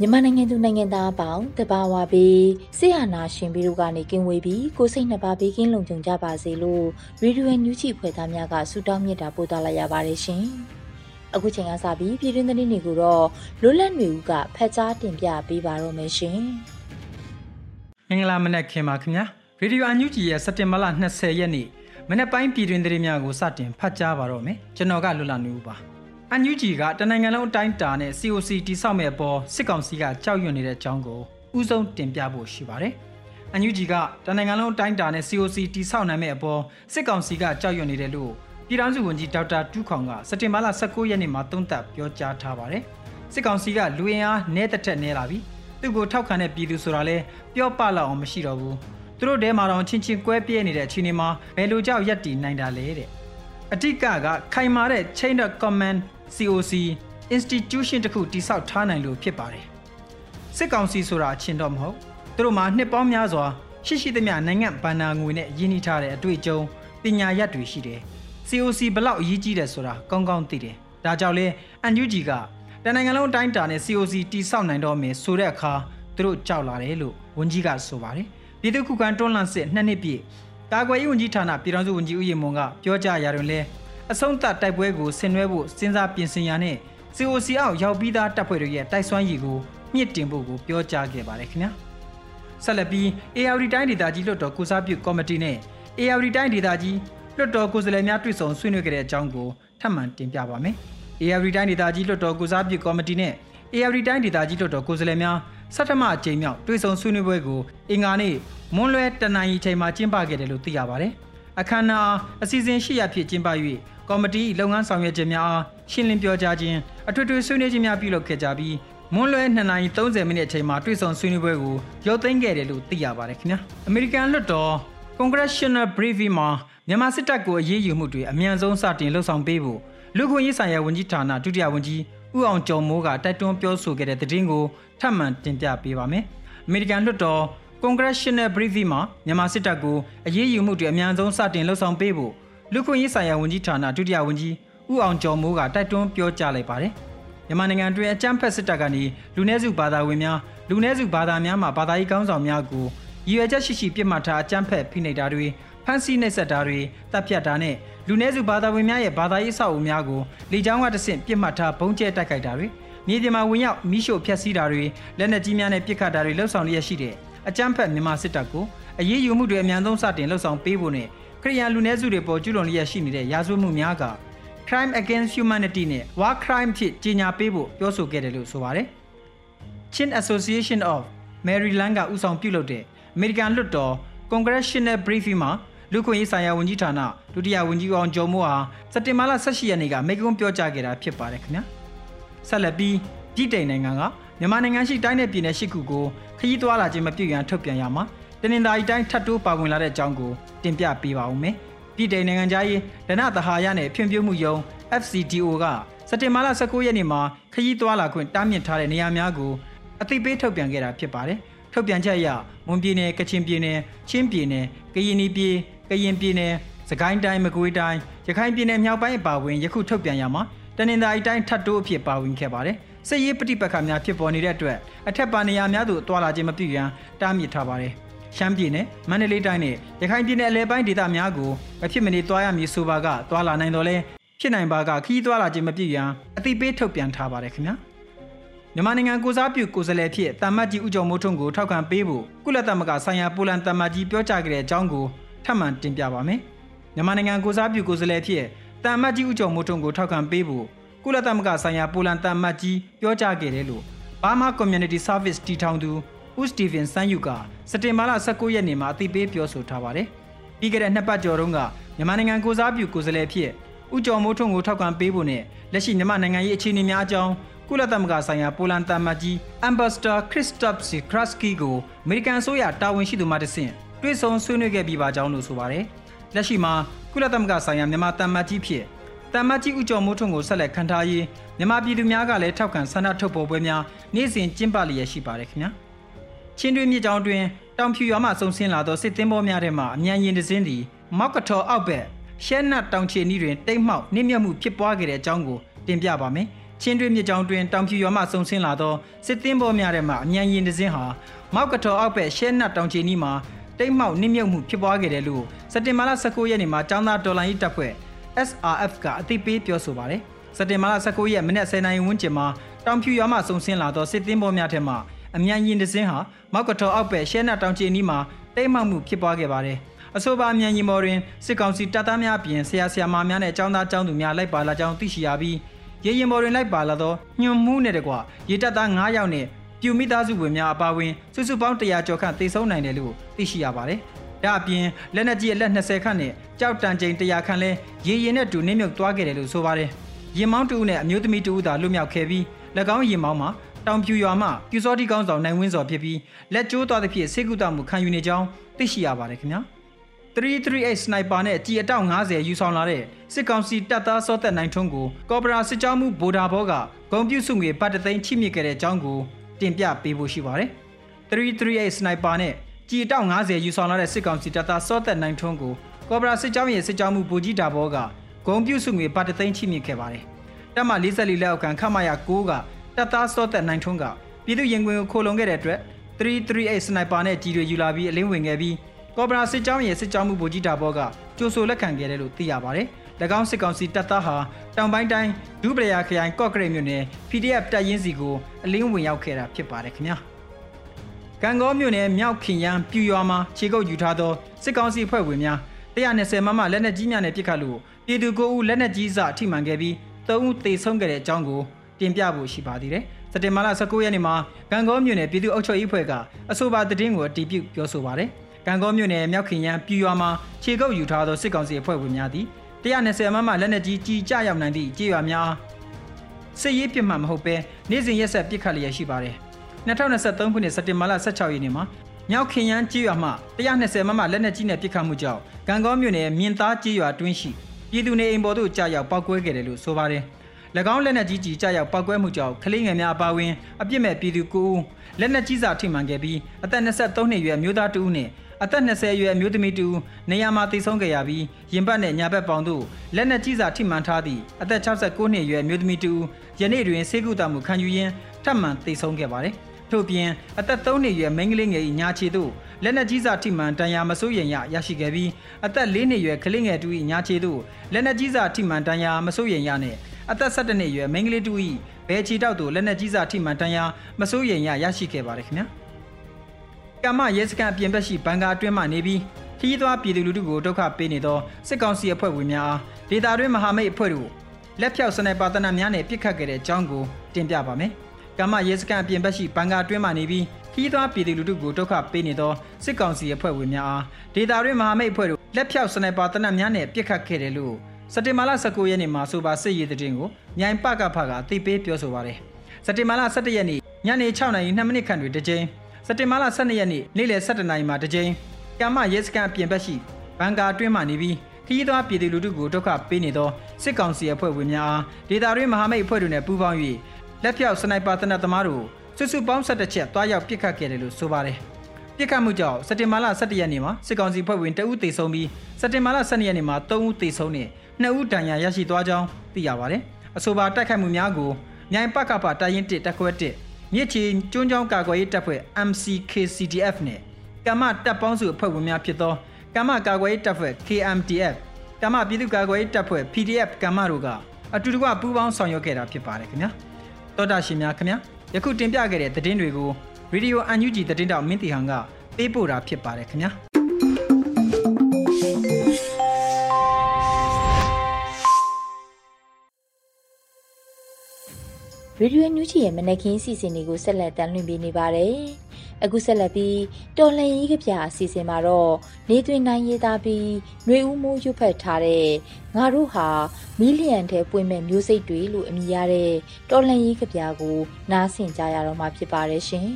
မြန်မာနိုင်ငံသူနိုင်ငံသားအပေါင်းတဘာဝပြီးဆေးရနာရှင်ပြီးတို့ကနေကင်းဝေးပြီးကိုစိတ်နှစ်ပါးဘေးကင်းလုံခြုံကြပါစေလို့ရေဒီယိုညူချီဖွယ်သားများကဆုတောင်းမြတ်တာပို့သလာရပါတယ်ရှင်။အခုချိန်ကစပြီးပြည်တွင်းသတင်းတွေကိုတော့လွတ်လပ်နေဦးကဖတ်ကြားတင်ပြပေးပါတော့မယ်ရှင်။မင်္ဂလာမနက်ခင်ပါခင်ဗျာ။ရေဒီယိုအန်ယူဂျီရဲ့စက်တင်ဘာလ20ရက်နေ့မနက်ပိုင်းပြည်တွင်းသတင်းများကိုစတင်ဖတ်ကြားပါတော့မယ်။ကျွန်တော်ကလွတ်လပ်နေဦးပါ။ အန်ယူဂျီကတနိုင်ငံလုံးအတိုင်းတာနဲ့ COC တိစောက်မဲ့အပေါ်စစ်ကောင်စီကကြောက်ရွံ့နေတဲ့အကြောင်းကိုဥဆုံးတင်ပြဖို့ရှိပါတယ်။အန်ယူဂျီကတနိုင်ငံလုံးအတိုင်းတာနဲ့ COC တိစောက်နိုင်မဲ့အပေါ်စစ်ကောင်စီကကြောက်ရွံ့နေတယ်လို့ပြည်ထောင်စုဝန်ကြီးဒေါက်တာတူးခေါင်ကစက်တင်ဘာလ19ရက်နေ့မှာသုံးသပ်ပြောကြားထားပါတယ်။စစ်ကောင်စီကလူရင်အားနဲတက်တက်နဲလာပြီ။သူ့ကိုထောက်ခံတဲ့ပြည်သူဆိုတာလဲပြောပလောက်အောင်မရှိတော့ဘူး။သူတို့တဲမှာတော့ချင်းချင်းကွဲပြဲနေတဲ့အချိန်မှာဘယ်လိုကြောက်ရက်တည်နိုင်တာလဲတဲ့အတိကကခိုင်မာတဲ့ chain of command COC institution တခုတိစောက်ထားနိုင်လို့ဖြစ်ပါတယ်စစ်ကောင်စီဆိုတာအချင်းတော့မဟုတ်သူတို့မှာနှစ်ပေါင်းများစွာရှိရှိသမျှနိုင်ငံဗန္နာငွေနဲ့ရင်းနှီးထားတဲ့အတွေ့အကြုံပညာရပ်တွေရှိတယ် COC ဘလောက်အရေးကြီးတယ်ဆိုတာကောင်းကောင်းသိတယ်ဒါကြောင့်လဲ NUG ကတနိုင်ငံလုံးအတိုင်းတာနဲ့ COC တိစောက်နိုင်တော့မယ်ဆိုတဲ့အခါသူတို့ကြောက်လာတယ်လို့ဝန်ကြီးကဆိုပါတယ်ပြည်သူ့ခုခံတွန်းလှန်စစ်နှစ်နှစ်ပြည့်ကာကွယ်ရေးဝန်ကြီးဌာနပြည်ထောင်စုဝန်ကြီးဦးရေမွန်ကပြောကြားရာတွင်လဲ အဆုံးသတ်တိုက်ပွဲကိုဆင်နွှဲဖို့စဉ်းစားပြင်ဆင်ရနဲ့ COC အောက်ရောက်ပြီးသားတပ်ဖွဲ့တွေရဲ့တိုက်စွမ်းရည်ကိုမြင့်တင်ဖို့ကိုပြောကြားခဲ့ပါတယ်ခင်ဗျာဆက်လက်ပြီး AR တိုင်းဒေသကြီးလွှတ်တော်ကုစားပြုကော်မတီနဲ့ AR တိုင်းဒေသကြီးလွှတ်တော်ကိုယ်စားလှယ်များတွေ့ဆုံဆွေးနွေးခဲ့တဲ့အကြောင်းကိုထပ်မံတင်ပြပါမယ်။ AR တိုင်းဒေသကြီးလွှတ်တော်ကုစားပြုကော်မတီနဲ့ AR တိုင်းဒေသကြီးလွှတ်တော်ကိုယ်စားလှယ်များဆထမအကြိမ်မြောက်တွေ့ဆုံဆွေးနွေးပွဲကိုအင်္ဂါနေ့မွန်းလွဲတနင်္လာရီချိန်မှာကျင်းပခဲ့တယ်လို့သိရပါတယ်။ အခမ်းအနားအစီအစဉ်ရှိရဖြစ်ကျင်းပ၍ကော်မတီလုပ်ငန်းဆောင်ရွက်ခြင်းများအားရှင်းလင်းပြောကြားခြင်းအထွေထွေဆွေးနွေးခြင်းများပြုလုပ်ခဲ့ကြပြီးမွန်းလွဲ2နာရီ30မိနစ်အချိန်မှာတွေ့ဆုံဆွေးနွေးပွဲကိုရုပ်သိမ်းခဲ့တယ်လို့သိရပါတယ်ခင်ဗျာအမေရိကန်လွှတ်တော် Congressional Briefing မှာမြန်မာစစ်တပ်ကိုအရေးယူမှုတွေအမြန်ဆုံးစတင်လှုပ်ဆောင်ပေးဖို့လူခွင့်ရေးဆိုင်ရာဝန်ကြီးဌာနဒုတိယဝန်ကြီးဦးအောင်ကျော်မိုးကတိုက်တွန်းပြောဆိုခဲ့တဲ့သတင်းကိုထပ်မံတင်ပြပေးပါမယ်အမေရိကန်လွှတ်တော် Congressional Briefing မှာမြန်မာစစ်တပ်ကိုအရေးယူမှုတွေအမြန်ဆုံးစတင်လှုပ်ဆောင်ပေးဖို့လူခွင့်ရေးဆိုင်ရာဝန်ကြီးဌာနဒုတိယဝန်ကြီးဦးအောင်ကျော်မိုးကတိုက်တွန်းပြောကြားလိုက်ပါတယ်။မြန်မာနိုင်ငံတွင်အကြမ်းဖက်စစ်တပ်ကနေလူနည်းစုဘာသာဝင်များလူနည်းစုဘာသာများမှဘာသာရေးကောင်းဆောင်များကိုရည်ရွယ်ချက်ရှိရှိပြစ်မှတ်ထားအကြမ်းဖက်ဖိနှိပ်တာတွေဖမ်းဆီးနှိပ်စက်တာတွေတပ်ဖြတ်တာနဲ့လူနည်းစုဘာသာဝင်များရဲ့ဘာသာရေးအဆောက်အဦများကိုလေကြောင်းကတဆင့်ပြစ်မှတ်ထားဘုံကျဲတိုက်ခိုက်တာတွေမြေပြင်မှာဝင်ရောက်မိရှို့ဖျက်ဆီးတာတွေလက်နက်ကြီးများနဲ့ပစ်ခတ်တာတွေလှုပ်ဆောင်လျက်ရှိတဲ့ အကြမ်းဖက်မြန်မာစစ်တပ်ကိုအရေးယူမှုတွေအများဆုံးစတင်လှုပ်ဆောင်ပေးဖို့နဲ့ခရီးယန်လူနည်းစုတွေပေါ်ကျူးလွန်လျက်ရှိနေတဲ့ရာဇဝတ်မှုများက crime against humanity နဲ့ war crime ဖြစ်ကြေညာပေးဖို့ပြောဆိုခဲ့တယ်လို့ဆိုပါတယ်။ Chin Association of Maryland ကဦးဆောင်ပြုလုပ်တဲ့ American လွှတ်တော် Congressional Briefing မှာလူခွင့်ရေးဆိုင်ရာဝန်ကြီးဌာနဒုတိယဝန်ကြီးအောင်ကျော်မိုးဟာစက်တင်ဘာလ18ရက်နေ့ကမိန့်ခွန်းပြောကြားခဲ့တာဖြစ်ပါတယ်ခင်ဗျာ။ဆက်လက်ပြီးပြည်တိုင်နိုင်ငံကမြန်မာနိုင်ငံရှိတိုင်းနယ်ပြည်နယ်ရှိခုကို ခရီးသွားလာခြင်းမပြုရန်ထုတ်ပြန်ရမှာတနင်္သာရီတိုင်းထပ်တိုးပါဝင်လာတဲ့အကြောင်းကိုတင်ပြပေးပါဦးမယ်။ပြည်တိုင်နိုင်ငံသားရေးဒနသဟာရနဲ့ဖြန့်ဖြိုးမှုယုံ FCDO ကစက်တင်ဘာလ19ရက်နေ့မှာခရီးသွားလာခွင့်တားမြစ်ထားတဲ့နေရာများကိုအသိပေးထုတ်ပြန်ခဲ့တာဖြစ်ပါတယ်။ထုတ်ပြန်ချက်အရမွန်ပြည်နယ်ကချင်ပြည်နယ်ချင်းပြည်နယ်ကရင်ပြည်ကရင်ပြည်နယ်စကိုင်းတိုင်းမကွေးတိုင်းရခိုင်ပြည်နယ်မြောက်ပိုင်းအပါအဝင်ယခုထုတ်ပြန်ရမှာတနင်္သာရီတိုင်းထပ်တိုးအဖြစ်ပါဝင်ခဲ့ပါတယ်။ စစ်ရေးပဋိပက္ခများဖြစ်ပေါ်နေတဲ့အတွက်အထက်ပါနေရာများသို့တွာလာခြင်းမပြုရန်တားမြစ်ထားပါတယ်။ရှမ်းပြည်နယ်မန္တလေးတိုင်းနဲ့ရခိုင်ပြည်နယ်အလဲပိုင်းဒေသများကိုမဖြစ်မနေသွားရမည်ဆိုပါကသွားလာနိုင်တော်လဲဖြစ်နိုင်ပါကခီးသွားလာခြင်းမပြည့်ရန်အသိသိပေးထုတ်ပြန်ထားပါတယ်ခင်ဗျာမြန်မာနိုင်ငံကိုစားပြုကိုယ်စားလှယ်ဖြစ်တမ္မတ်ကြီးဦးကျော်မိုးထွန်းကိုထောက်ခံပေးဖို့ကုလသမဂ္ဂဆိုင်ရာပိုလန်တမ္မတ်ကြီးပြောကြားခဲ့တဲ့အကြောင်းကိုထပ်မံတင်ပြပါမယ်မြန်မာနိုင်ငံကိုစားပြုကိုယ်စားလှယ်ဖြစ်တမ္မတ်ကြီးဦးကျော်မိုးထွန်းကိုထောက်ခံပေးဖို့ ကုလသမဂ္ဂဆိုင်ရာပိုလန်တမ္မတ်ကြီးပြောကြားခဲ့တယ်လို့ Burma Community Service တီထောင်သူဦးစတီဗင်ဆန်ယူကစက်တင်ဘာလ19ရက်နေ့မှာအသိပေးပြောဆိုထားပါတယ်။ပြီးခဲ့တဲ့နှစ်ပတ်ကျော်တုန်းကမြန်မာနိုင်ငံကိုစားပြုကိုယ်စားလှယ်ဖြစ်ဦးကျော်မိုးထွန်းကိုထောက်ခံပေးဖို့နဲ့လက်ရှိမြန်မာနိုင်ငံရေးအခြေအနေများအကြောင်းကုလသမဂ္ဂဆိုင်ရာပိုလန်တမတ်ကြီး Ambassador Christoph Sikrasky ကိုအမေရိကန်အစိုးရတာဝန်ရှိသူမှတဆင့်တွေ့ဆုံဆွေးနွေးခဲ့ပြီးပါကြောင်းလို့ဆိုပါတယ်။လက်ရှိမှာကုလသမဂ္ဂဆိုင်ရာမြန်မာတမတ်ကြီးဖြစ် တမတ်ကြီးဦးကျော်မိုးထွန်းကိုဆက်လက်ခံထားရေးမြန်မာပြည်သူများကလည်းထောက်ခံဆန္ဒထုတ်ပေါ်ပွဲများနေ့စဉ်ကျင်းပလျက်ရှိပါတယ်ခင်ဗျာ။ချင်းတွင်းမြစ်ကြောင်းတွင်တောင်ဖြူရွာမှစုံဆင်းလာသောစစ်သင်းဘောများထဲမှအမြန်ရင်တစင်းသည်မောက်ကထော်အောက်ဘက်ရှဲနတ်တောင်ချေနီးတွင်တိတ်မှောက်နှိမ့်မြတ်မှုဖြစ်ပွားခဲ့တဲ့အကြောင်းကိုတင်ပြပါမယ်။ချင်းတွင်းမြစ်ကြောင်းတွင်တောင်ဖြူရွာမှစုံဆင်းလာသောစစ်သင်းဘောများထဲမှအမြန်ရင်တစင်းဟာမောက်ကထော်အောက်ဘက်ရှဲနတ်တောင်ချေနီးမှာတိတ်မှောက်နှိမ့်မြတ်မှုဖြစ်ပွားခဲ့တယ်လို့စက်တင်ဘာလ19ရက်နေ့မှာចောင်းသားတော်လိုင်းတပ်ဖွဲ့ SRF ကအသိပေးပြောဆိုပါတယ်။စက်တင်ဘာလ19ရက်မနက်10:00နာရီဝန်းကျင်မှာတောင်ဖြူရွာမှစုံဆင်းလာသောစစ်သင်းဘောများထဲမှအမြန်ရင်တစင်းဟာမောက်ကထော်အောက်ပဲရှဲနတ်တောင်ချီနီးမှာတိတ်မှောက်မှုဖြစ်ပွားခဲ့ပါတယ်။အဆိုပါအမြန်ရင်မော်တွင်စစ်ကောင်စီတပ်သားများအပြင်ဆရာဆရာမများနဲ့ចောင်းသားចောင်းသူများလိုက်ပါလာကြောင်းသိရှိရပြီးရေရင်မော်တွင်လိုက်ပါလာသောညွန်မှုနဲ့တကွရေတပ်သား9ယောက်နဲ့ပြူမိသားစုဝင်များအပါအဝင်စုစုပေါင်း100ကျော်ခန့်သေဆုံးနိုင်တယ်လို့သိရှိရပါတယ်။ ဒါအပြင်လက်နက်ကြီးအလက်20ခန့်နဲ့ကြောက်တန်ချိန်100ခန့်လဲရေရင်နဲ့တူနင်းမြုပ်သွားခဲ့တယ်လို့ဆိုပါတယ်။ရင်မောင်းတူနဲ့အမျိုးသမီးတူသာလွတ်မြောက်ခဲ့ပြီး၎င်းရင်မောင်းမှာတောင်ဖြူရွာမှပြူစောတိကောင်းဆောင်နိုင်ဝင်းစော်ဖြစ်ပြီးလက်ကျိုးသွားသဖြင့်စေကုတမှုခံယူနေကြောင်းသိရှိရပါတယ်ခင်ဗျာ338စနိုက်ပါနဲ့ကြည်အတောက်90ယူဆောင်လာတဲ့စစ်ကောင်စီတပ်သားစောသက်နိုင်ထွန်းကိုကော်ပိုရာစစ်ကြောမှုဗိုလ်ဒါဘောကဂုံပြုစုငွေပတ်တသိန်းချိမြစ်ခဲ့တဲ့အကြောင်းကိုတင်ပြပေးဖို့ရှိပါတယ်338စနို က်ပါနဲ့ကြည်အတောက်90ယူဆောင်လာတဲ့စစ်ကောင်စီတပ်သားစောသက်နိုင်ထွန်းကိုကော်ပိုရာစစ်ကြောရဲ့စစ်ကြောမှုဗိုလ်ကြီးဒါဘောကဂုံပြုစုငွေပတ်တသိန်းချိမြစ်ခဲ့ပါတယ်တပ်မ44လက်အောက်ခံခမရ9ကတပ်သားစောသက်နိုင်ထွန်းကပြည်သူရင်ခွင်ကိုခိုလုံခဲ့တဲ့အတွက်338စနိုက်ပါနဲ့ကြီးတွေယူလာပြီးအလင်းဝင်ခဲ့ပြီးကော်ပရာစစ်ကြောင်းရဲ့စစ်ကြောင်းမှုဗိုလ်ကြီးတာဘောကကြိုဆိုလက်ခံခဲ့တယ်လို့သိရပါတယ်။၎င်းစစ်ကောင်စီတပ်သားဟာတောင်ပိုင်းတိုင်းဒူပလျာခရိုင်ကော့ကရိတ်မြို့နယ် PDF တပ်ရင်းစီကိုအလင်းဝင်ရောက်ခဲ့တာဖြစ်ပါတယ်ခင်ဗျာ။ ကံကောမြို့နယ်မြောက်ခင်ရန်ပြူရွာမှာခြေကုပ်ယူထားသောစစ်ကောင်စီအဖွဲ့ဝင်များ120မမလက်နက်ကြီးများနဲ့ပစ်ခတ်လို့ပြည်သူကိုဦးလက်နက်ကြီးစအထိမှန်ခဲ့ပြီး3ဦးသေဆုံးခဲ့တဲ့အကြောင်းကိုတင်ပြဖို့ရှိပါသေးတယ်။စက်တင်ဘာလ19ရက်နေ့မှာကံကောမြို့နယ်ပြည်သူ့အုပ်ချုပ်ရေးအဖွဲ့ကအဆိုပါသတင်းကိုအတည်ပြုပြောဆိုပါတယ်။ကံကောမြို့နယ်မြောက်ခင်ရန်ပြည်ရွာမှာခြေကုပ်ယူထားသောစစ်ကောင်စီအဖွဲ့ဝင်များသည်120မမလက်နက်ကြီးကြီးကြရောက်နိုင်သည့်ကြေးရွာများစစ်ရေးပြစ်မှတ်မဟုတ်ဘဲနေ့စဉ်ရက်ဆက်ပစ်ခတ်လျက်ရှိပါတယ်။ 2023ခုနှစ်စက်တင်ဘာလ16ရက်နေ့မှာမြောက်ခင်ရန်ကြေးရွာမှ120မမလက်နက်ကြီးနဲ့ပစ်ခတ်မှုကြောင့်ကံကောမြို့နယ်မြင်းသားကြေးရွာတွင်းရှိပြည်သူနေအိမ်ပေါ်သို့ကြာရောက်ပောက်ကွဲခဲ့တယ်လို့ဆိုပါတယ်။၎င်းလက်နက်ကြီးကြီးကြရောက်ပောက်ကွဲမှုကြောင့်ကလေးငယ်များအပါအဝင်အပြစ်မဲ့ပြည်သူ9ဦးလက်နက်ကြီးစာထိမှန်ခဲ့ပြီးအသက်23နှစ်အရွယ်မျိုးသား2ဦးနဲ့အသက်20အရွယ်မျိုးသမီး2ဦးနေရာမှာတိတ်ဆုံးခဲ့ရပြီးရင်ပတ်နဲ့ညာဘက်ပေါင်တို့လက်နက်ကြီးစာထိမှန်ထားသည့်အသက်69နှစ်အရွယ်မျိုးသမီး2ဦးယနေ့တွင်ဆေးကုသမှုခံယူရင်းထပ်မံတိတ်ဆုံးခဲ့ပါတယ် ထို့ပြင်အသက်3နှစ်အရွယ်မိန်းကလေးငယ်၏ညာခြေသို့လက်နက်ကြီးစာထိမှန်တန်ရာမစိုးရင်ရရရှိခဲ့ပြီးအသက်4နှစ်အရွယ်ကလေးငယ်တူ၏ညာခြေသို့လက်နက်ကြီးစာထိမှန်တန်ရာမစိုးရင်ရနှင့်အသက်17နှစ်အရွယ်မိန်းကလေးတူ၏ဘဲချီတောက်သို့လက်နက်ကြီးစာထိမှန်တန်ရာမစိုးရိမ်ရရရှိခဲ့ပါတယ်ခင်ဗျာကမ္မရဲစခန်းအပြင်ဘက်ရှိဘန်ကာအတွင်းမှနေပြီးခီးသွွားပြည်သူလူထုကိုဒုက္ခပေးနေသောစစ်ကောင်စီအဖွဲ့ဝင်များအားဒေတာတွင်းမဟာမိတ်အဖွဲ့တို့လက်ဖြောက်စနိုက်ပါတနများနဲ့ပစ်ခတ်ခဲ့တဲ့အကြောင်းကိုတင်ပြပါမယ် ကမ္မရဲစခန်းအပြင်ဘက်ရှိဘန်ကာအတွင်းမှနေပြီးခီးသွွားပြည်သူလူထုကိုဒုက္ခပေးနေသောစစ်ကောင်စီအဖွဲ့ဝင်များအားဒေတာတွင်းမဟာမိတ်အဖွဲ့တို့လက်ဖြောက်စနိုက်ပါတနများနဲ့ပစ်ခတ်ခဲ့တယ်လို့စက်တင်ဘာလ19ရက်နေ့မှာဆိုပါစစ်ရေးတဲ့တင်ကိုမြိုင်ပကဖကအသိပေးပြောဆိုပါတယ်စက်တင်ဘာလ17ရက်နေ့ညနေ6နာရီ2မိနစ်ခန့်တွင်တစ်ကြိမ်စက်တင်ဘာလ12ရက်နေ့နေ့လယ်17နာရီမှာတစ်ကြိမ်ကမ္မရဲစခန်းအပြင်ဘက်ရှိဘန်ကာတွင်းမှနေပြီးခရီးသွားပြည်သူလူထုကိုဒုက္ခပေးနေသောစစ်ကောင်စီအဖွဲ့ဝင်များအားဒေတာတွင်းမဟာမိတ်အဖွဲ့တို့နဲ့ပူးပေါင်း၍ လက်ဖြောက်စနိုက်ပါတနတ်သမားတို့စုစုပေါင်း17ချက်တွားရောက်ပစ်ခတ်ခဲ့တယ်လို့ဆိုပါတယ်ပြစ်ခတ်မှုကြောင့်စက်တင်ဘာလ17ရက်နေ့မှာစစ်ကောင်စီဖွဲ့ဝင်တအုပ်သေဆုံးပြီးစက်တင်ဘာလ12ရက်နေ့မှာ3ဦးသေဆုံးနဲ့နှစ်ဦးဒဏ်ရာရရှိသွားကြောင်းသိရပါတယ်။အဆိုပါတိုက်ခိုက်မှုများကိုမြိုင်ပကပတိုင်ရင်တစ်တက်ခွဲတစ်မြစ်ချီကျွန်းချောင်းကာကွယ်ရေးတပ်ဖွဲ့ MCKCDF နဲ့ကမ္မတပ်ပေါင်းစုအဖွဲ့ဝင်များဖြစ်သောကမ္မကာကွယ်ရေးတပ်ဖွဲ့ KMTF ကမ္မပြည်သူ့ကာကွယ်ရေးတပ်ဖွဲ့ PDF ကမ္မတို့ကအတူတကွပူးပေါင်းဆောင်ရွက်ခဲ့တာဖြစ်ပါတယ်ခင်ဗျာ တောတာရှင်များခင်ဗျာယခုတင်ပြခဲ့တဲ့သတင်းတွေကို Radio UNG သတင်းတောက်မင်းတီဟန်ကပေးပို့တာဖြစ်ပါတယ်ခင်ဗျာ ရေဒီယိုညူချီရဲ့မနက်ခင်းစီစဉ်တွေကိုဆက်လက်တင်ပြနေပါတယ်။အခုဆက်လက်ပြီးတော်လှန်ရေးကပြအစီအစဉ်မှာတော့နေသွင်းနိုင်ရေးသားပြီးຫນွေဦးမိုးရွတ်ဖက်ထားတဲ့ငါတို့ဟာမီလီယံထဲပွင့်မဲ့မျိုးစိတ်တွေလို့အမည်ရတဲ့တော်လှန်ရေးကပြကိုနားဆင်ကြရတော့မှာဖြစ်ပါတယ်ရှင်။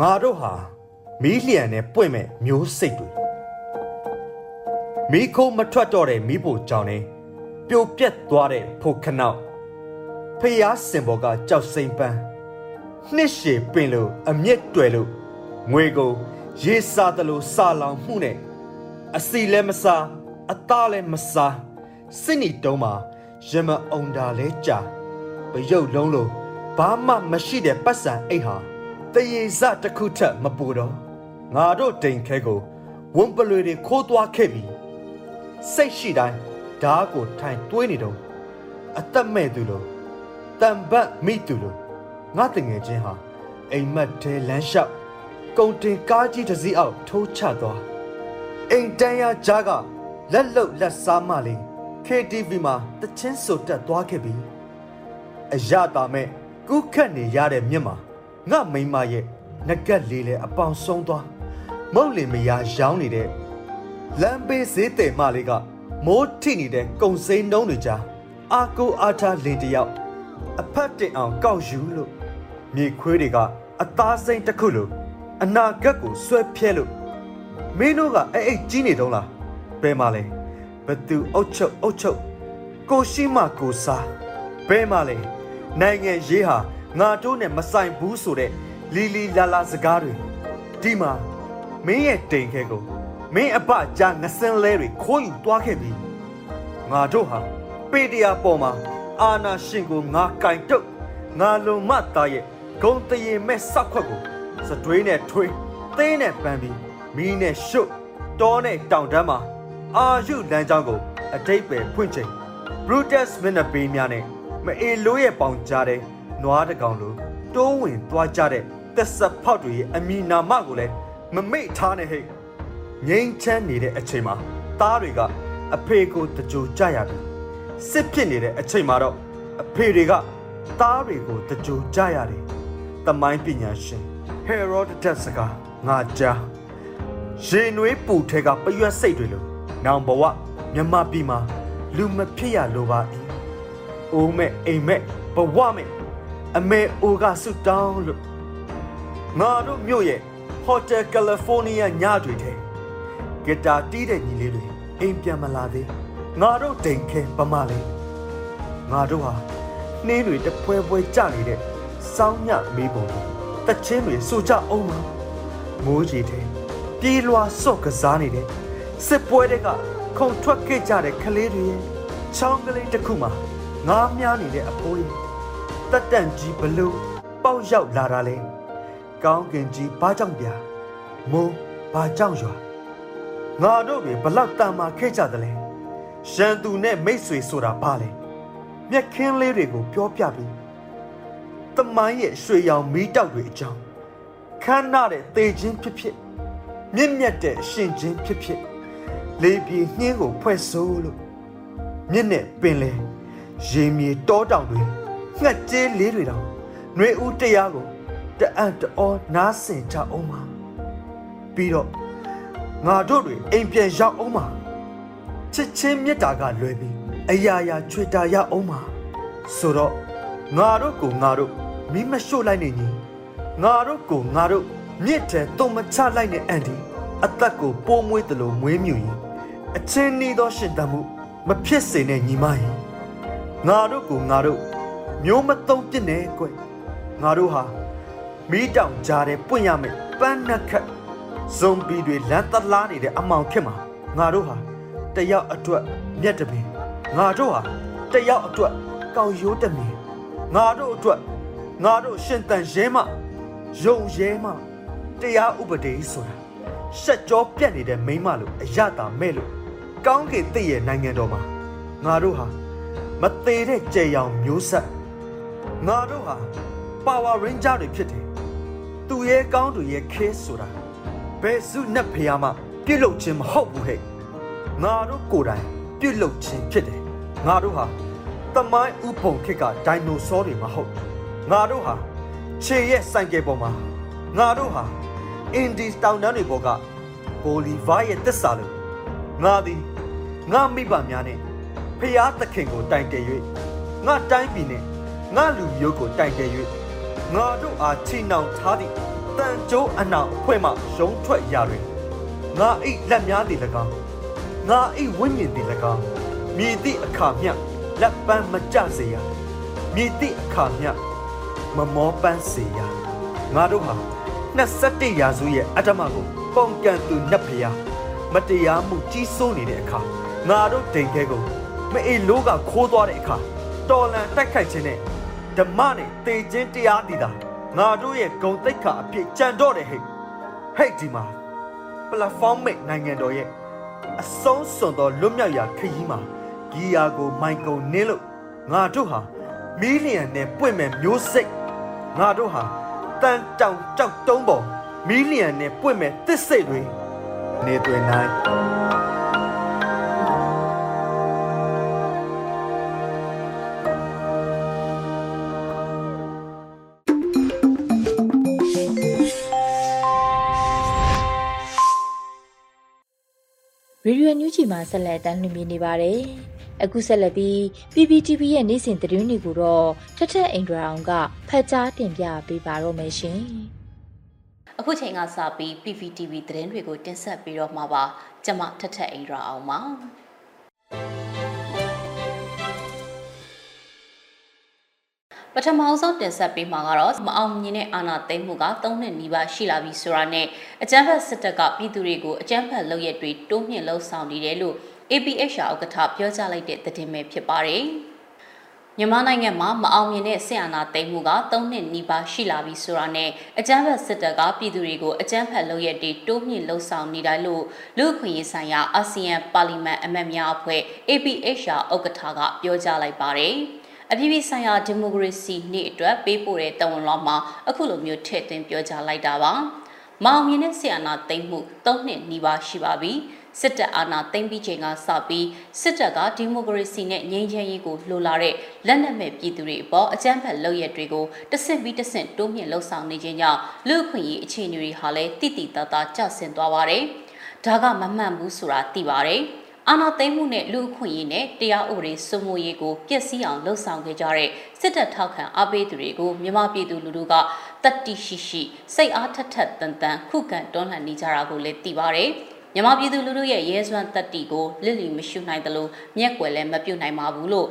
ငါတို့ဟာမီလီယံနဲ့ပွင့်မဲ့မျိုးစိတ်တွေမိခိုးမထွက်တော့တဲ့မိဖို့ကြောင့်နေ ပြိုပြက်သွားတဲ့ဖိုခနောက်ဖျားစင်ဘော်ကကြောက်စိမ့်ပန်းနှစ်ရှည်ပင်လို့အမြင့်တွယ်လို့ငွေကိုရေစားတယ်လို့စာလောင်မှုနဲ့အစီလည်းမစားအသားလည်းမစားစစ်နီတုံးမှာရမအောင်တာလဲကြာပရုပ်လုံးလို့ဘာမှမရှိတဲ့ပတ်စံအိတ်ဟာတရေစတစ်ခုထက်မပူတော့ငါတို့တိမ်ခဲကိုဝွန်ပလွေတွေခိုးသွားခဲ့ပြီစိတ်ရှိတိုင်း ဓားကိုထိုင်တွေးနေတော့အသက်မဲ့သူလို့တံပတ်မိသူလို့ငါတငယ်ချင်းဟာအိမ်မက်တဲလမ်းလျှောက်ကုံတင်ကားကြီးတစ်စီးအောက်ထိုးချသွားအိမ်တန်းရကြားကလက်လုတ်လက်စားမလေး KTV မှာတချင်းဆိုတက်သွားခဲ့ပြီအရတာမဲ့ကုခတ်နေရတဲ့မြင့်မှာငါမိမရဲ့ငကက်လေးလဲအပေါင်ဆုံးသွားမုတ်လင်မယားရောင်းနေတဲ့လမ်းဘေးဈေးတယ်မလေးက မိုးထိနေတဲ့ကုံစိမ်းနှုံးတွေကြားအာကိုအားထားလင်တယောက်အဖက်တင်အောင်ကောက်ယူလို့မြေခွေးတွေကအသားစိမ့်တစ်ခုလိုအနာဂတ်ကိုဆွဲဖြဲလို့မင်းတို့ကအဲ့အိတ်ကြီးနေတုံးလားဘယ်မှာလဲဘသူအုတ်ချုပ်အုတ်ချုပ်ကိုရှိမကိုစားဘယ်မှာလဲနိုင်ငံရေးဟာငါတို့နဲ့မဆိုင်ဘူးဆိုတဲ့လီလီလာလာစကားတွေဒီမှာမင်းရဲ့တိမ်ခဲကို မင်းအပကြားငစင်းလဲတွေခိုးယူသွားခဲ့ပြီငါတို့ဟာပေတရာပေါ်မှာအာနာရှင်ကိုငါကင်တုတ်ငါလုံမသားရဲ့ဂုံတရင်မဲ့ဆောက်ခွက်ကိုစတွေးနဲ့ထွေးသင်းနဲ့ပန်းပြီးမီးနဲ့ရှုပ်တောနဲ့တောင်တန်းမှာအာယုလမ်းကြောင်းကိုအတိတ်ပဲဖွင့်ချိန် Brutus မင်းနပေးများနဲ့မအေလိုးရဲ့ပေါင်ကြားတဲ့နွားတကောင်လိုတိုးဝင်သွားကြတဲ့သက်ဆက်ဖောက်တွေရဲ့အမီနာမကိုလည်းမမိတ်ထားနဲ့ဟဲ့ ငိမ့်ချမ်းနေတဲ့အချိန်မှာသားတွေကအဖေကိုတကြိုကြရပြီစစ်ဖြစ်နေတဲ့အချိန်မှာတော့အဖေတွေကသားတွေကိုတကြိုကြရတယ်။တမိုင်းပညာရှင်ဟေရိုဒတက်စကငါကြားရေနွေးပူထဲကပရွက်စိတ်တွေလို့နောင်ဘဝမြမပြည်မှာလူမဖြစ်ရလိုပါ၏။အိုးမဲ့အိမ်မဲ့ဘဝမဲ့အမေအိုကဆုတောင်းလို့ငါတို့မြို့ရဲ့ Hotel California ညတွေထဲ ဂီတာတီးတဲ့ညီလေးတွေအိမ်ပြန်မလာသေးငါတို့တိမ်ခဲပမလေးငါတို့ဟာနှင်းတွေတပွဲပွဲကြနေတဲ့စောင်းညမေးပုံတွေတချင်းတွေစူကြအောင်မှာမိုးကြီးတဲ့ပြေးလွှာစော့ကစားနေတဲ့စစ်ပွဲတွေကခုံထွက်ခဲ့ကြတဲ့ကလေးတွေရဲ့ချောင်းကလေးတစ်ခုမှာငားမြားနေတဲ့အဖိုးလေးတက်တန့်ကြီးဘလို့ပေါက်ရောက်လာတာလဲကောင်းကင်ကြီးဘာကြောင့်ပြမိုးဘာကြောင့်ရွာ ငါတို့တွေဘလောက်တန်မာခဲ့ကြသလဲရန်သူနဲ့မိတ်ဆွေဆိုတာဘာလဲမျက်ခင်းလေးတွေကိုပြောပြပြီးတမိုင်းရဲ့ရွှေရောင်မီးတောက်တွေအကြောင်းခမ်းနားတဲ့သေခြင်းဖြစ်ဖြစ်မြင့်မြတ်တဲ့ရှင်ခြင်းဖြစ်ဖြစ်လေပြေနှင်းကိုဖွဲ့ဆိုးလို့မြင့်နဲ့ပင်လေရေမြေတောတောင်တွေငှက်ကျေးလေးတွေတောင်ຫນွေဦးတရားကိုတအံ့တောနားဆင်ကြအောင်ပါပြီးတော့ ငါတို့တွေအိမ်ပြန်ရောက်အောင်ပါချစ်ချင်းမေတ္တာကလွယ်ပြီးအရာရာချွေတာရအောင်ပါဆိုတော့ငါတို့ကိုငါတို့မိမရှို့လိုက်နေညီငါတို့ကိုငါတို့မြစ်ထဲတုံမချလိုက်တဲ့အန်ဒီအသက်ကိုပိုးမွေးတယ်လို့မွေးမြူရင်အချင်းနီးသောရှင်တမှုမဖြစ်စေနဲ့ညီမရင်ငါတို့ကိုငါတို့မျိုးမသုံးပြစ်နေကွယ်ငါတို့ဟာမိတောင်ကြားတဲ့ပွင့်ရမယ်ပန်းနှက်ခတ် ဇွန်ဘီတွေလမ်းသလားနေတဲ့အမောင်ခက်မှာငါတို့ဟာတယောက်အတွက်မျက်တပင်ငါတို့ဟာတယောက်အတွက်ကောက်ရိုးတမင်ငါတို့အတွက်ငါတို့ရှင်တန်ရဲမယုံရဲမတရားဥပဒေဆိုတာရှက်ကြောပြက်နေတဲ့မိမလို့အရတာမဲ့လို့ကောင်းကင်တည့်ရဲ့နိုင်ငံတော်မှာငါတို့ဟာမသေးတဲ့ကြယ်ရောင်မျိုးဆက်ငါတို့ဟာ Power Ranger တွေဖြစ်တယ်သူရဲ့ကောင်းသူရဲ့ခဲဆိုတာ ဘယ်စုနဲ့ဖျားမှပြုတ်လုခြင်းမဟုတ်ဘူးဟဲ့ငါတို့ကိုယ်တိုင်ပြုတ်လုခြင်းဖြစ်တယ်ငါတို့ဟာတမိုင်းဥပုံခေတ်ကဒိုင်နိုဆောတွေမဟုတ်ငါတို့ဟာခြေရဲ့စိုင်ကယ်ပေါ်မှာငါတို့ဟာအင်ဒီတောင်တန်းတွေပေါ်ကဘိုလီဗာရဲ့တစ္ဆာလို့ငါသည်ငါမိဘများနဲ့ဖျားသခင်ကိုတိုင်တယ်၍ငါတိုင်းပြည်နဲ့ငါလူမျိုးကိုတိုင်တယ်၍ငါတို့အားချီနှောင်ထားသည့် တန်ကြိုးအနောင်အဖွဲ့မှရုံးထွက်ရာတွင်ငါအိလက်များသည်၎င်းငါအိဝိညာဉ်သည်၎င်းမြည်သည့်အခါမျှလက်ပန်းမကြစေရမြည်သည့်အခါမျှမမောပန်းစေရငါတို့ဟာ21ရာစုရဲ့အတ္တမကိုပုံကန်သူနှက်ဖျားမတရားမှုကြီးစိုးနေတဲ့အခါငါတို့ဒိန်ခဲကိုမအေလိုးကခိုးသွားတဲ့အခါတော်လန်တိုက်ခိုက်ခြင်းနဲ့ဓမ္မနဲ့တေခြင်းတရားတည်တာ ငါတို့ရဲ့ဂုံတိတ်ခါအဖြစ်ကြံတော့တယ်ဟဲ့ဟဲ့ဒီမှာ platform မိတ်နိုင်ငံတော်ရဲ့အဆုံးစွန်သောလွတ်မြောက်ရာခရီးမှာဂီယာကိုမိုင်ကုံနင်းလို့ငါတို့ဟာမီလီယံနဲ့ပွင့်မဲ့မျိုးစိတ်ငါတို့ဟာတန်တောင်ကြောက်တုံးပေါ်မီလီယံနဲ့ပွင့်မဲ့တစ်စိတ်တွေနေတွင်နိုင် ရေဒီယိုညူချီမှာဆက်လက်တမ်းလွှင့်ပြနေပါတယ်။အခုဆက်လက်ပြီး PPTV ရဲ့နေ့စဉ်သတင်းတွေကိုတော့ထထအင်ဒရာအောင်ကဖတ်ကြားတင်ပြပေးပါတော့မယ်ရှင်။အခုချိန်ကစပြီး PPTV သတင်းတွေကိုတင်ဆက်ပြီးတော့မှာပါကျမထထအိန္ဒြာအောင်ပါ ပထမဆုံးတင်ဆက်ပေးမှာကတော့မအောင်မြင်တဲ့အာဏာသိမ်းမှုက၃နှစ်နီးပါးရှိလာပြီဆိုတာနဲ့အကြမ်းဖက်စစ်တပ်ကပြည်သူတွေကိုအကြမ်းဖက်လုပ်ရက်တွေတိုးမြင့်လှုံ့ဆော်နေတယ်လို့ APHR ဥက္ကဋ္ဌပြောကြားလိုက်တဲ့သတင်းပဲဖြစ်ပါတယ်။မြန်မာနိုင်ငံမှာမအောင်မြင်တဲ့ဆီယနာသိမ်းမှုက၃နှစ်နီးပါးရှိလာပြီဆိုတာနဲ့အကြမ်းဖက်စစ်တပ်ကပြည်သူတွေကိုအကြမ်းဖက်လုပ်ရက်တွေတိုးမြင့်လှုံ့ဆော်နေတယ်လို့လူ့အခွင့်အရေးဆိုင်ရာအာဆီယံပါလီမန်အမတ်များအဖွဲ့ APHR ဥက္ကဋ္ဌကပြောကြားလိုက်ပါတယ်။ အပြည်ပြည်ဆိုင်ရာဒီမိုကရေစီနေ့အတွက်ပေးပို့တဲ့တဝန်လောမှာအခုလိုမျိုးထည့်သွင်းပြောကြားလိုက်တာပါ။မောင်မြင်တဲ့ဆီယနာသိမ်းမှု၃နှစ်နီးပါးရှိပါပြီ။စစ်တပ်အာဏာသိမ်းပြီးချိန်ကစပြီးစစ်တပ်ကဒီမိုကရေစီနဲ့ငြိမ်းချမ်းရေးကိုလှိုလာတဲ့လက်နက်မဲ့ပြည်သူတွေအပေါ်အကြမ်းဖက်လုပ်ရက်တွေကိုတဆင့်ပြီးတဆင့်တိုးမြင့်လှုံ့ဆော်နေခြင်းကြောင့်လူ့အခွင့်အရေးအခြေအနေတွေဟာလည်းတိတိတသားကျဆင်းသွားပါတယ်။ဒါကမမှန်ဘူးဆိုတာသိပါတယ်။ အာဏာသိမ်းမှုနဲ့လူအခွင့်အရေးနဲ့တရားဥပဒေစိုးမိုးရေးကိုပျက်စီးအောင်လှုံ့ဆော်ခဲ့ကြတဲ့စစ်တပ်ထောက်ခံအားပေးသူတွေကိုမြန်မာပြည်သူလူထုကတတိရှိရှိစိတ်အားထက်ထက်တန်တန်ခုခံတွန်းလှန်နေကြတာကိုလည်းသိပါတယ်။မြန်မာပြည်သူလူထုရဲ့ရဲစွမ်းတတိကိုလစ်လီမရှုနိုင်သလိုမျက်ွယ်လည်းမပြုတ်နိုင်ပါဘူးလို့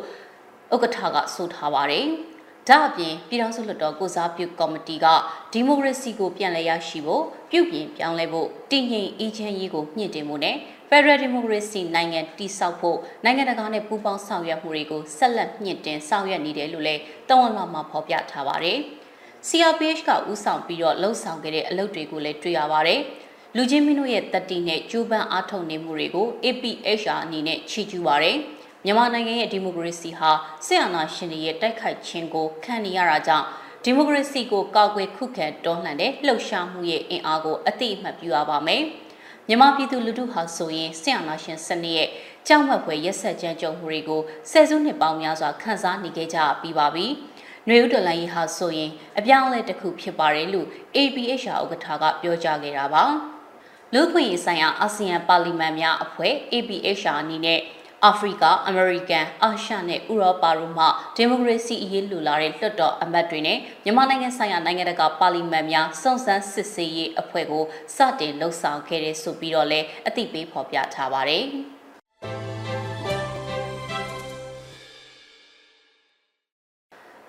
ဥက္ကဋ္ဌကဆိုထားပါတယ်။ဒါအပြင်ပြည်ထောင်စုလွှတ်တော်ကိုစားပြုကော်မတီကဒီမိုကရေစီကိုပြန်လည်ရရှိဖို့ပြုပြင်ပြောင်းလဲဖို့တည်ငြိမ်အေးချမ်းရေးကိုမြင့်တင်ဖို့နဲ့ Federal Democracy နိုင်ငံတည်ဆောက်ဖို့နိုင်ငံတကာနဲ့ပူးပေါင်းဆောင်ရွက်မှုတွေကိုဆက်လက်မြင့်တင်ဆောင်ရွက်နေတယ်လို့လည်းတဝန်လာမှာဖော်ပြထားပါတယ်။ CRPH ကဦးဆောင်ပြီးတော့လှုပ်ဆောင်ခဲ့တဲ့အလုပ်တွေကိုလည်းတွေ့ရပါတယ်။လူချင်းမင်းတို့ရဲ့တတိနဲ့ကျိုးပန်းအားထုတ်နေမှုတွေကို APHR အနေနဲ့ချီးကျူးပါတယ်။မြန်မာနိုင်ငံရဲ့ဒီမိုကရေစီဟာစစ်အာဏာရှင်တွေရဲ့တိုက်ခိုက်ခြင်းကိုခံနေရတာကြောင့်ဒီမိုကရေစီကိုကာကွယ်ခုခံတွန်းလှန်တဲ့လှုပ်ရှားမှုရဲ့အင်အားကိုအတိအမှတ်ပြုရပါမယ်။ မြန်မာပြည်သူလူထုဟာဆိုရင်ဆင်အာနာရှင်စနစ်ရဲ့ကြောက်မက်ဖွယ်ရက်ဆက်ကြမ်းကြုတ်မှုတွေကိုဆယ်စုနှစ်ပေါင်းများစွာခန်းစားနေခဲ့ကြပြီးပါပြီ။နှွေဦးတော်လိုင်းဟာဆိုရင်အပြောင်းအလဲတစ်ခုဖြစ်ပါတယ်လို့ APHR ဥက္ကဋ္ဌကပြောကြားခဲ့တာပါ။လူ့ခွင့်ရေးဆိုင်ရာအာဆီယံပါလီမန်များအဖွဲ့ APHR အနေနဲ့ အာဖရိက၊အမေရိကန်၊အာရှနဲ့ဥရောပတို့မှဒီမိုကရေစီအရေးလူလာတဲ့လွှတ်တော်အမတ်တွေနဲ့မြန်မာနိုင်ငံဆိုင်ရာနိုင်ငံတကာပါလီမန်များစုံစမ်းစစ်ဆေးရေးအဖွဲ့ကိုစတင်လှုပ်ဆောင်ခဲ့တဲ့ဆိုပြီးတော့လည်းအသိပေးဖော်ပြထားပါတယ်။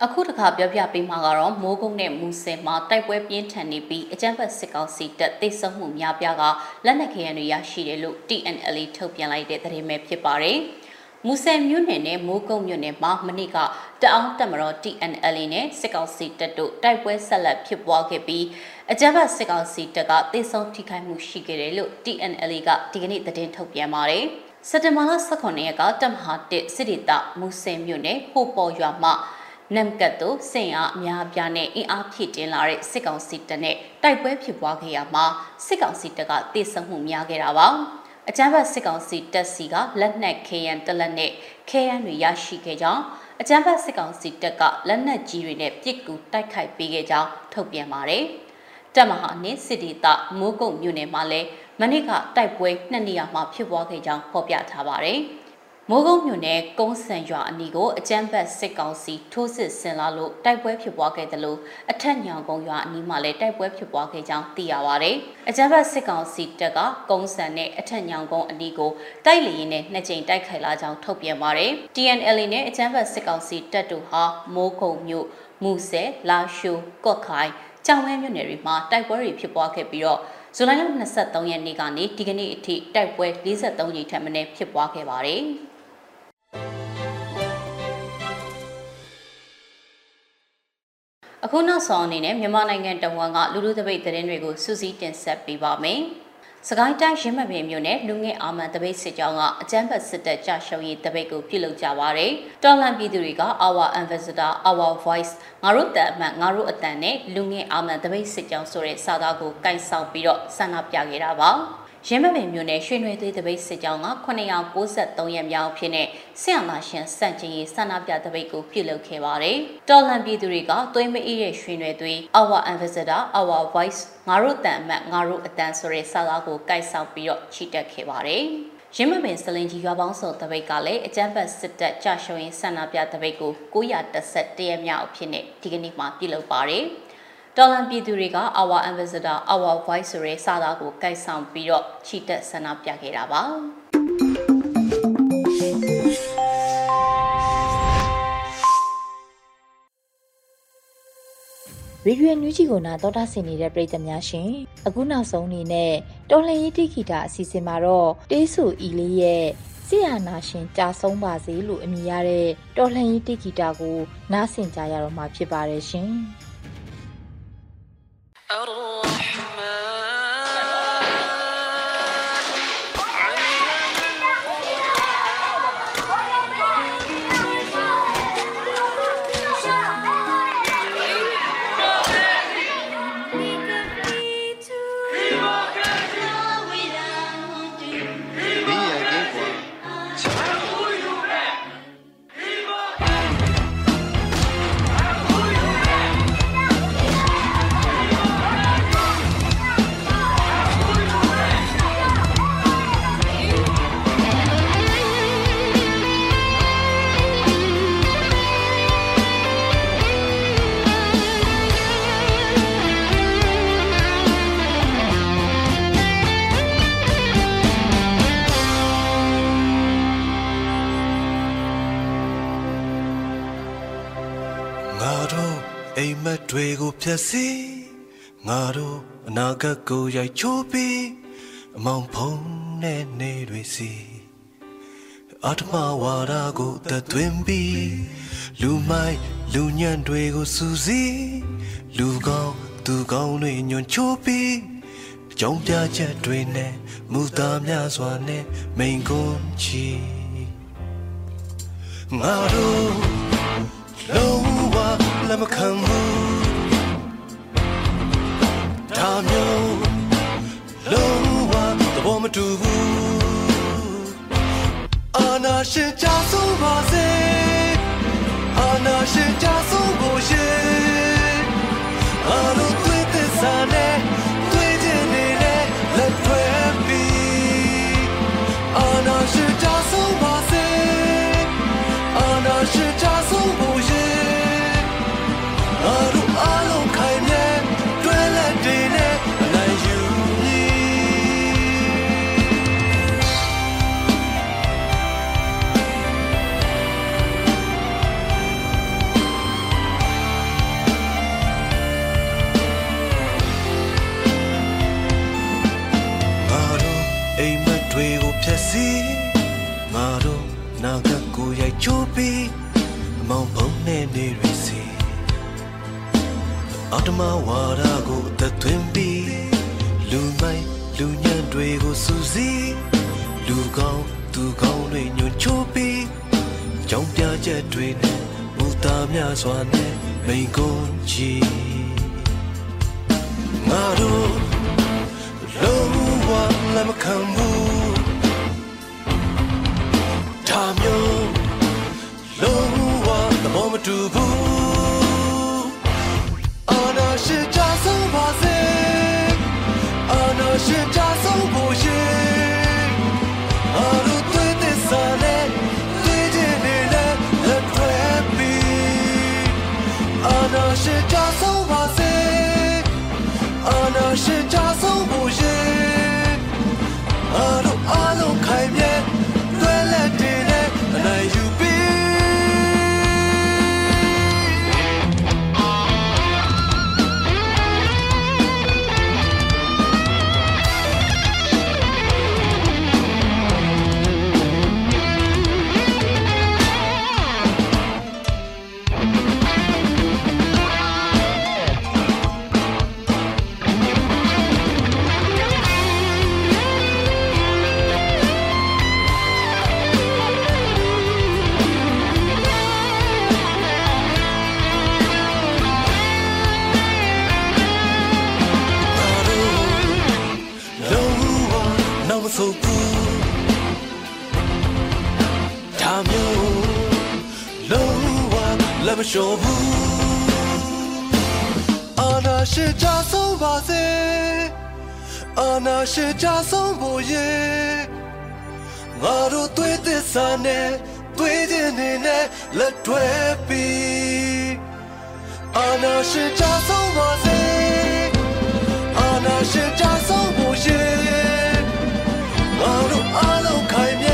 အခုတခါပြောပြပေးမှာကတော့မိုးကုတ်နဲ့မူဆယ်မှာတိုက်ပွဲပြင်းထန်နေပြီးအကြမ်းဖက်စစ်ကောင်စီတပ်သိမ်းဆုပ်မှုများပြားကလက်နက်ခဲယံတွေရရှိတယ်လို့ TNL ထုတ်ပြန်လိုက်တဲ့သတင်းပဲဖြစ်ပါတယ်။မူဆယ်မြို့နယ်နဲ့မိုးကုတ်မြို့နယ်မှာမနေ့ကတအောင်းတက်မတော် TNL နဲ့စစ်ကောင်စီတပ်တို့တိုက်ပွဲဆက်လက်ဖြစ်ပွားခဲ့ပြီးအကြမ်းဖက်စစ်ကောင်စီတပ်ကသိမ်းဆုပ်ထိခိုက်မှုရှိခဲ့တယ်လို့ TNL ကဒီကနေ့သတင်းထုတ်ပြန်ပါတယ်။စက်တင်ဘာလ18ရက်ကတမဟာ1စစ်ဒေသမူဆယ်မြို့နယ်ဟိုပေါ်ရွာမှ နမ်ကတ်တို့စင်အားအများပြားနဲ့အင်အားဖြည့်တင်လာတဲ့စစ်ကောင်စီတပ်နဲ့တိုက်ပွဲဖြစ်ပွားခဲ့ရမှာစစ်ကောင်စီတပ်ကတေဆုံးမှုများခဲ့တာပါအကြမ်းဖက်စစ်ကောင်စီတပ်စီကလက်နက်ခဲယံတလက်နဲ့ခဲယံတွေရရှိခဲ့ကြောင်းအကြမ်းဖက်စစ်ကောင်စီတပ်ကလက်နက်ကြီးတွေနဲ့ပစ်ကူတိုက်ခိုက်ပေးခဲ့ကြောင်းထုတ်ပြန်ပါတယ်တပ်မဟာနှင့်စစ်ဒေသမိုးကုတ်မြို့နယ်မှာလည်းမနေ့ကတိုက်ပွဲနှစ်နေရာမှာဖြစ်ပွားခဲ့ကြောင်းဖော်ပြထားပါတယ်။ မိုးကုတ်မြို့နယ်ကုန်းစံရွာအနီးကိုအကြမ်းဖက်စစ်ကောင်စီထိုးစစ်ဆင်လာလို့တိုက်ပွဲဖြစ်ပွားခဲ့တယ်လို့အထက်ညောင်ကုန်းရွာအနီးမှာလည်းတိုက်ပွဲဖြစ်ပွားခဲ့ကြောင်းသိရပါဗျ။အကြမ်းဖက်စစ်ကောင်စီတပ်ကကုန်းစံနဲ့အထက်ညောင်ကုန်းအနီးကိုတိုက်လျင်နဲ့နှစ်ကြိမ်တိုက်ခိုက်လာကြောင်းထုတ်ပြန်ပါတယ်။ TNL နဲ့အကြမ်းဖက်စစ်ကောင်စီတပ်တို့ဟာမိုးကုတ်မြို့မူဆယ်လာရှိုးကော့ခိုင်ကြောင်ဝဲမြို့နယ်တွေမှာတိုက်ပွဲတွေဖြစ်ပွားခဲ့ပြီးတော့ဇူလိုင်လ23ရက်နေ့ကနေဒီကနေ့အထိတိုက်ပွဲ43ကြိမ်ထပ်မံဖြစ်ပွားခဲ့ပါတယ်။ အခုနောက်ဆုံးအနေနဲ့မြန်မာနိုင်ငံတဝန်ကလူလူသပိတ်သတင်းတွေကိုစူးစီးတင်ဆက်ပေးပါမယ်။စကိုင်းတိုင်းရင်းမပင်မြို့နယ်လူငယ်အာမန်တပိတ်စစ်ကြောင်းကအကြမ်းဖက်စစ်တပ်ကြာရှုံးရေးတပိတ်ကိုပြုလုပ်ကြပါရယ်။တော်လန်ပြည်သူတွေက Our Ambassador Our Voice ငါတို့တအမှန်ငါတို့အတန်နဲ့လူငယ်အာမန်တပိတ်စစ်ကြောင်းဆိုတဲ့စာသားကိုကိုင်ဆောင်ပြီးတော့ဆန္ဒပြခဲ့တာပါ။ ရင်းမပင်မြို့နယ်ရွှေနွေသွေးတပိတ်စစ်ကြောင်းက993ရက်မြောက်ဖြစ်တဲ့ဆရာနာရှင်စန့်ကျင်ရေးဆန္ဒပြတပိတ်ကိုပြုလုပ်ခဲ့ပါတယ်။တော်လန်ပြည်သူတွေကသွေးမအေးရဲ့ရွှေနွေသွေး Our Ambassador Our Voice ငါတို့တန်အမတ်ငါတို့အတန်ဆိုတဲ့စာသားကိုကိုက်ဆောင်ပြီးတော့ချီတက်ခဲ့ပါတယ်။ရင်းမပင်စလင်ကြီးရွာပေါင်းစုံတပိတ်ကလည်းအကြမ်းဖက်စစ်တပ်ကြာရှုံးရင်ဆန္ဒပြတပိတ်ကို911ရက်မြောက်အဖြစ်နဲ့ဒီကနေ့မှပြုလုပ်ပါတယ်။ တော်လန်ပြည်သူတွေက Our Ambassador Our Voice ဆိုတဲ့စာသားကိုကိုက်ဆောင်ပြီးတော့ချီတက်ဆန္ဒပြခဲ့တာပါရေဒီယိုညူဂျီကိုနာတော်တာဆင်နေတဲ့ပရိသတ်များရှင်အခုနောက်ဆုံးအနေနဲ့တော်လှန်ရေးတိဂီတာအစီအစဉ်မှာတော့တေးဆူအီလေးရဲ့ဆီယာနာရှင်ကြာဆုံးပါစေလို့အမည်ရတဲ့တော်လှန်ရေးတိဂီတာကိုနားဆင်ကြရတော့မှာဖြစ်ပါတယ်ရှင်။ الرحمن. Đuôi gục phía si ngà đô na gà cô dạy chô bi mong phong nè nè đuôi si atma wara go ta twin bi lu mai lu nyan đuôi go su si lu gao tu gao nuôi nhon chô bi trong cha cha đuôi nè mu ta mya swa nè main con chi ngà đô lâu လက်မခံဘူး ဒါမျိုးလုံးဝသဘောမတူဘူးအာနာရှင်ကြဆုံးပါစေအာနာရှင်ကြဆုံးဖို့ရှင်အာလို့ လက်မလျှော့ဘူးအာနာရှိကြဆုံးပါစေအာနာရှိကြဆုံးဖို့ရေငါတို့တွေ့သစ္စာနဲ့တွေ့တဲ့နေနဲ့လက်တွဲပြီးအာနာရှိကြဆုံးပါစေအာနာရှင်ကြဆုံးဖို့ရှင်ငါတို့အားလုံးခိုင်မြဲ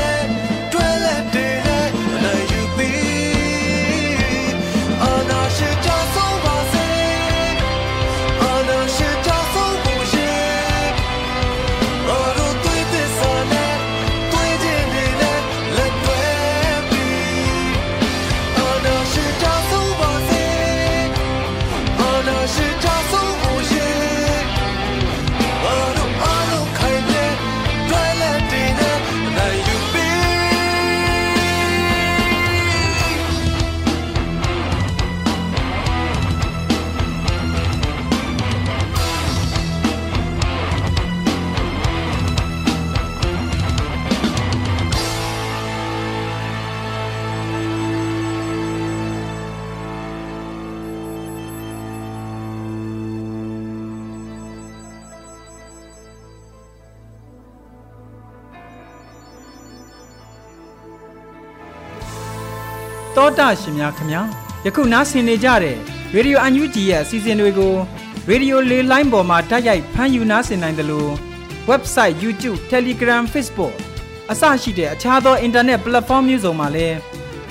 ရှင်များခင်ဗျာယခုနားဆင်နေကြတဲ့ရေဒီယိုအန်ယူဂျီရဲ့အစီအစဉ်တွေကိုရေဒီယိုလေးလိုင်းပေါ်မှာတိုက်ရိုက်ဖမ်းယူနားဆင်နိုင်တယ်လို့ website YouTube Telegram Facebook အစရှိတဲ့အခြားသော internet platform မျိုးစုံမှာလည်း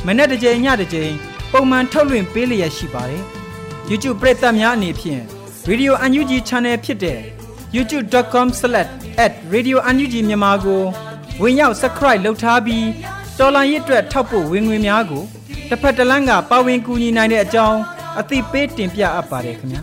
မနေ့တစ်ကြိမ်ညတစ်ကြိမ်ပုံမှန်ထုတ်လွှင့်ပေးလျက်ရှိပါတယ် YouTube ပရိသတ်များအနေဖြင့် Radio UNG Channel ဖြစ်တဲ့ youtube.com/radiounug မြန်မာကိုဝင်ရောက် subscribe လုပ်ထားပြီးတော်လိုင်းရစ်အတွက်ထောက်ပို့ဝင်ငွေများကို တစ်ဖက်တစ်လမ်းကပါဝင်ကူညီနိုင်တဲ့အကြောင်းအသိပေးတင်ပြအပ်ပါတယ်ခင်ဗျာ